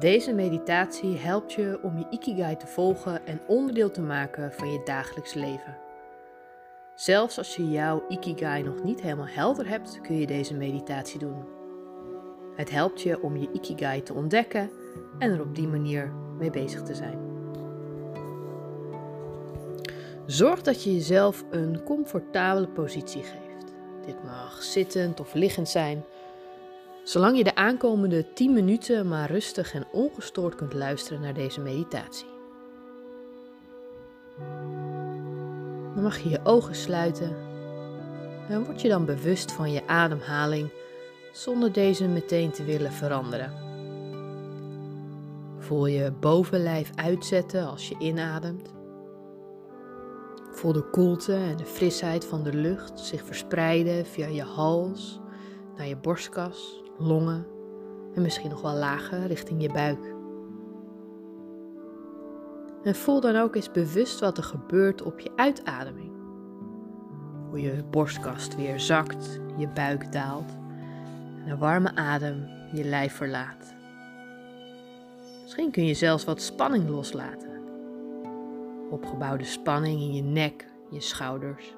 Deze meditatie helpt je om je Ikigai te volgen en onderdeel te maken van je dagelijks leven. Zelfs als je jouw Ikigai nog niet helemaal helder hebt, kun je deze meditatie doen. Het helpt je om je Ikigai te ontdekken en er op die manier mee bezig te zijn. Zorg dat je jezelf een comfortabele positie geeft. Dit mag zittend of liggend zijn, zolang je de aankomende 10 minuten maar rustig en ongestoord kunt luisteren naar deze meditatie. Dan mag je je ogen sluiten en word je dan bewust van je ademhaling zonder deze meteen te willen veranderen. Voel je bovenlijf uitzetten als je inademt. Voel de koelte en de frisheid van de lucht zich verspreiden via je hals naar je borstkas, longen en misschien nog wel lager richting je buik. En voel dan ook eens bewust wat er gebeurt op je uitademing. Hoe je borstkast weer zakt, je buik daalt en een warme adem je lijf verlaat. Misschien kun je zelfs wat spanning loslaten. Opgebouwde spanning in je nek, je schouders,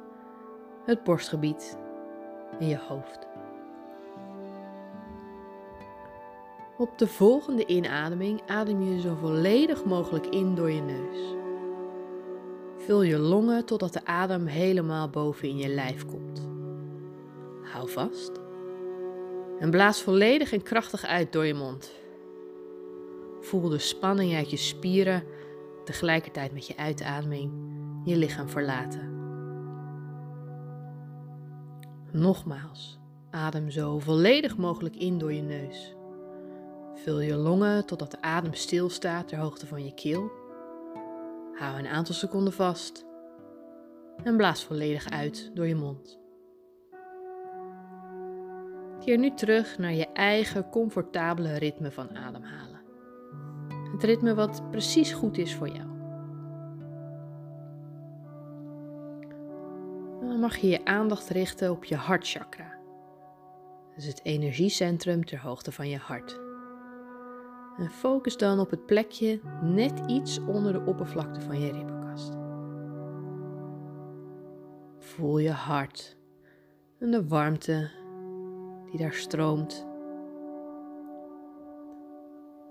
het borstgebied en je hoofd. Op de volgende inademing adem je zo volledig mogelijk in door je neus. Vul je longen totdat de adem helemaal boven in je lijf komt. Hou vast. En blaas volledig en krachtig uit door je mond. Voel de spanning uit je spieren tegelijkertijd met je uitademing je lichaam verlaten. Nogmaals, adem zo volledig mogelijk in door je neus. Vul je longen totdat de adem stilstaat ter hoogte van je keel. Hou een aantal seconden vast en blaas volledig uit door je mond. Keer nu terug naar je eigen comfortabele ritme van ademhalen. Het ritme wat precies goed is voor jou. dan mag je je aandacht richten op je hartchakra. Dat is het energiecentrum ter hoogte van je hart. En focus dan op het plekje net iets onder de oppervlakte van je ribbenkast. Voel je hart en de warmte die daar stroomt.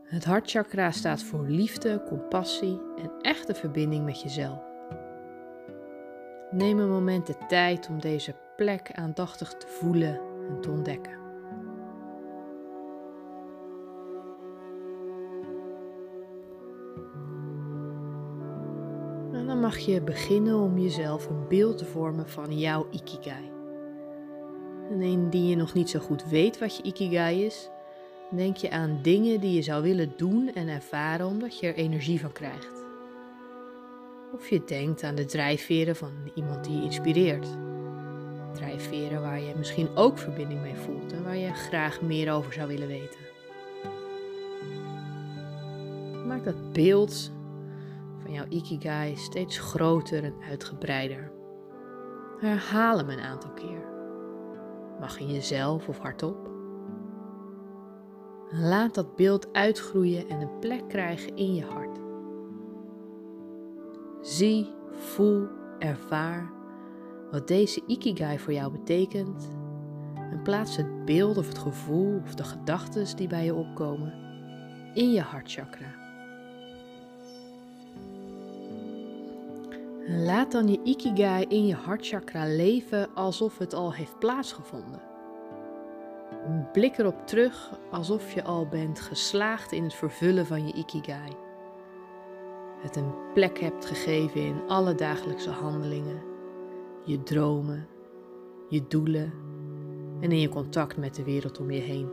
Het hartchakra staat voor liefde, compassie en echte verbinding met jezelf. Neem een moment de tijd om deze plek aandachtig te voelen en te ontdekken. Mag je beginnen om jezelf een beeld te vormen van jouw Ikigai. En indien je nog niet zo goed weet wat je Ikigai is, denk je aan dingen die je zou willen doen en ervaren omdat je er energie van krijgt. Of je denkt aan de drijfveren van iemand die je inspireert. Drijfveren waar je misschien ook verbinding mee voelt en waar je graag meer over zou willen weten. Maak dat beeld van jouw ikigai steeds groter en uitgebreider. Herhaal hem een aantal keer. Mag in jezelf of hardop. Laat dat beeld uitgroeien en een plek krijgen in je hart. Zie, voel, ervaar wat deze ikigai voor jou betekent en plaats het beeld of het gevoel of de gedachten die bij je opkomen in je hartchakra. Laat dan je ikigai in je hartchakra leven alsof het al heeft plaatsgevonden. Blik erop terug alsof je al bent geslaagd in het vervullen van je ikigai het een plek hebt gegeven in alle dagelijkse handelingen, je dromen, je doelen en in je contact met de wereld om je heen.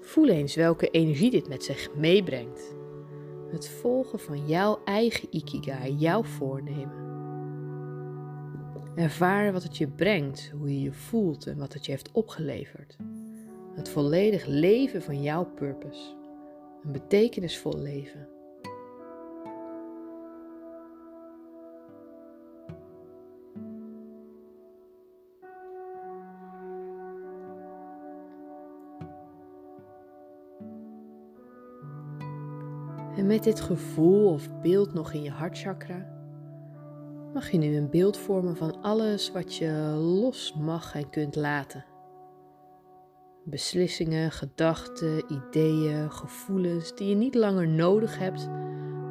Voel eens welke energie dit met zich meebrengt. Het volgen van jouw eigen ikigai, jouw voornemen. Ervaar wat het je brengt, hoe je je voelt en wat het je heeft opgeleverd. Het volledig leven van jouw purpose een betekenisvol leven. En met dit gevoel of beeld nog in je hartchakra, mag je nu een beeld vormen van alles wat je los mag en kunt laten. Beslissingen, gedachten, ideeën, gevoelens die je niet langer nodig hebt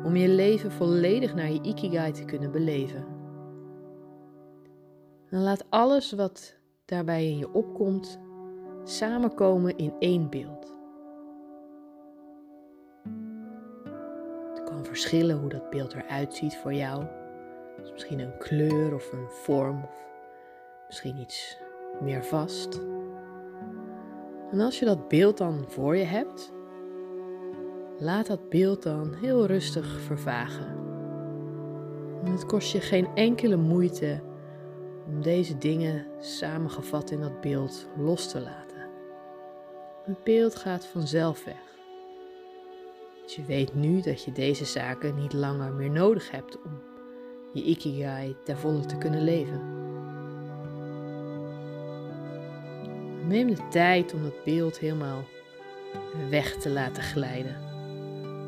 om je leven volledig naar je ikigai te kunnen beleven. En laat alles wat daarbij in je opkomt samenkomen in één beeld. Verschillen hoe dat beeld eruit ziet voor jou. Misschien een kleur of een vorm, of misschien iets meer vast. En als je dat beeld dan voor je hebt, laat dat beeld dan heel rustig vervagen. En het kost je geen enkele moeite om deze dingen samengevat in dat beeld los te laten. Het beeld gaat vanzelf weg. Dus je weet nu dat je deze zaken niet langer meer nodig hebt om je ikigai ten volle te kunnen leven. Neem de tijd om het beeld helemaal weg te laten glijden,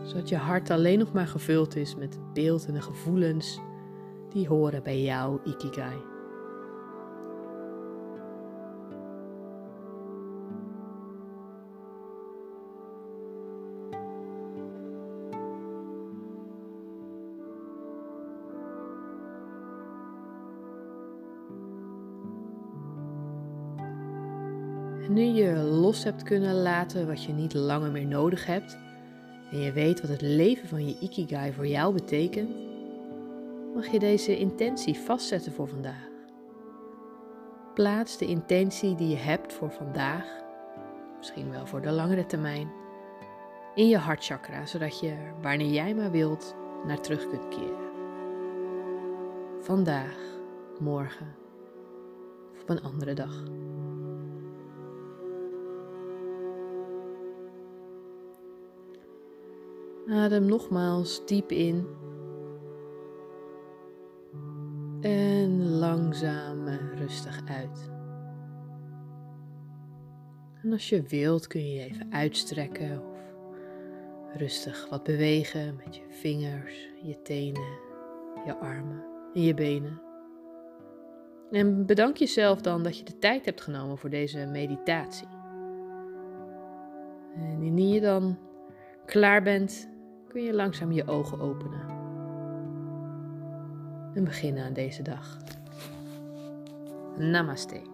zodat je hart alleen nog maar gevuld is met het beeld en de gevoelens die horen bij jouw ikigai. Nu je los hebt kunnen laten wat je niet langer meer nodig hebt en je weet wat het leven van je ikigai voor jou betekent, mag je deze intentie vastzetten voor vandaag. Plaats de intentie die je hebt voor vandaag, misschien wel voor de langere termijn, in je hartchakra, zodat je wanneer jij maar wilt naar terug kunt keren. Vandaag, morgen of op een andere dag. Adem nogmaals diep in. En langzaam rustig uit. En als je wilt kun je je even uitstrekken of rustig wat bewegen met je vingers, je tenen, je armen en je benen. En bedank jezelf dan dat je de tijd hebt genomen voor deze meditatie. En indien je dan klaar bent, kun je langzaam je ogen openen. En beginnen aan deze dag. Namaste.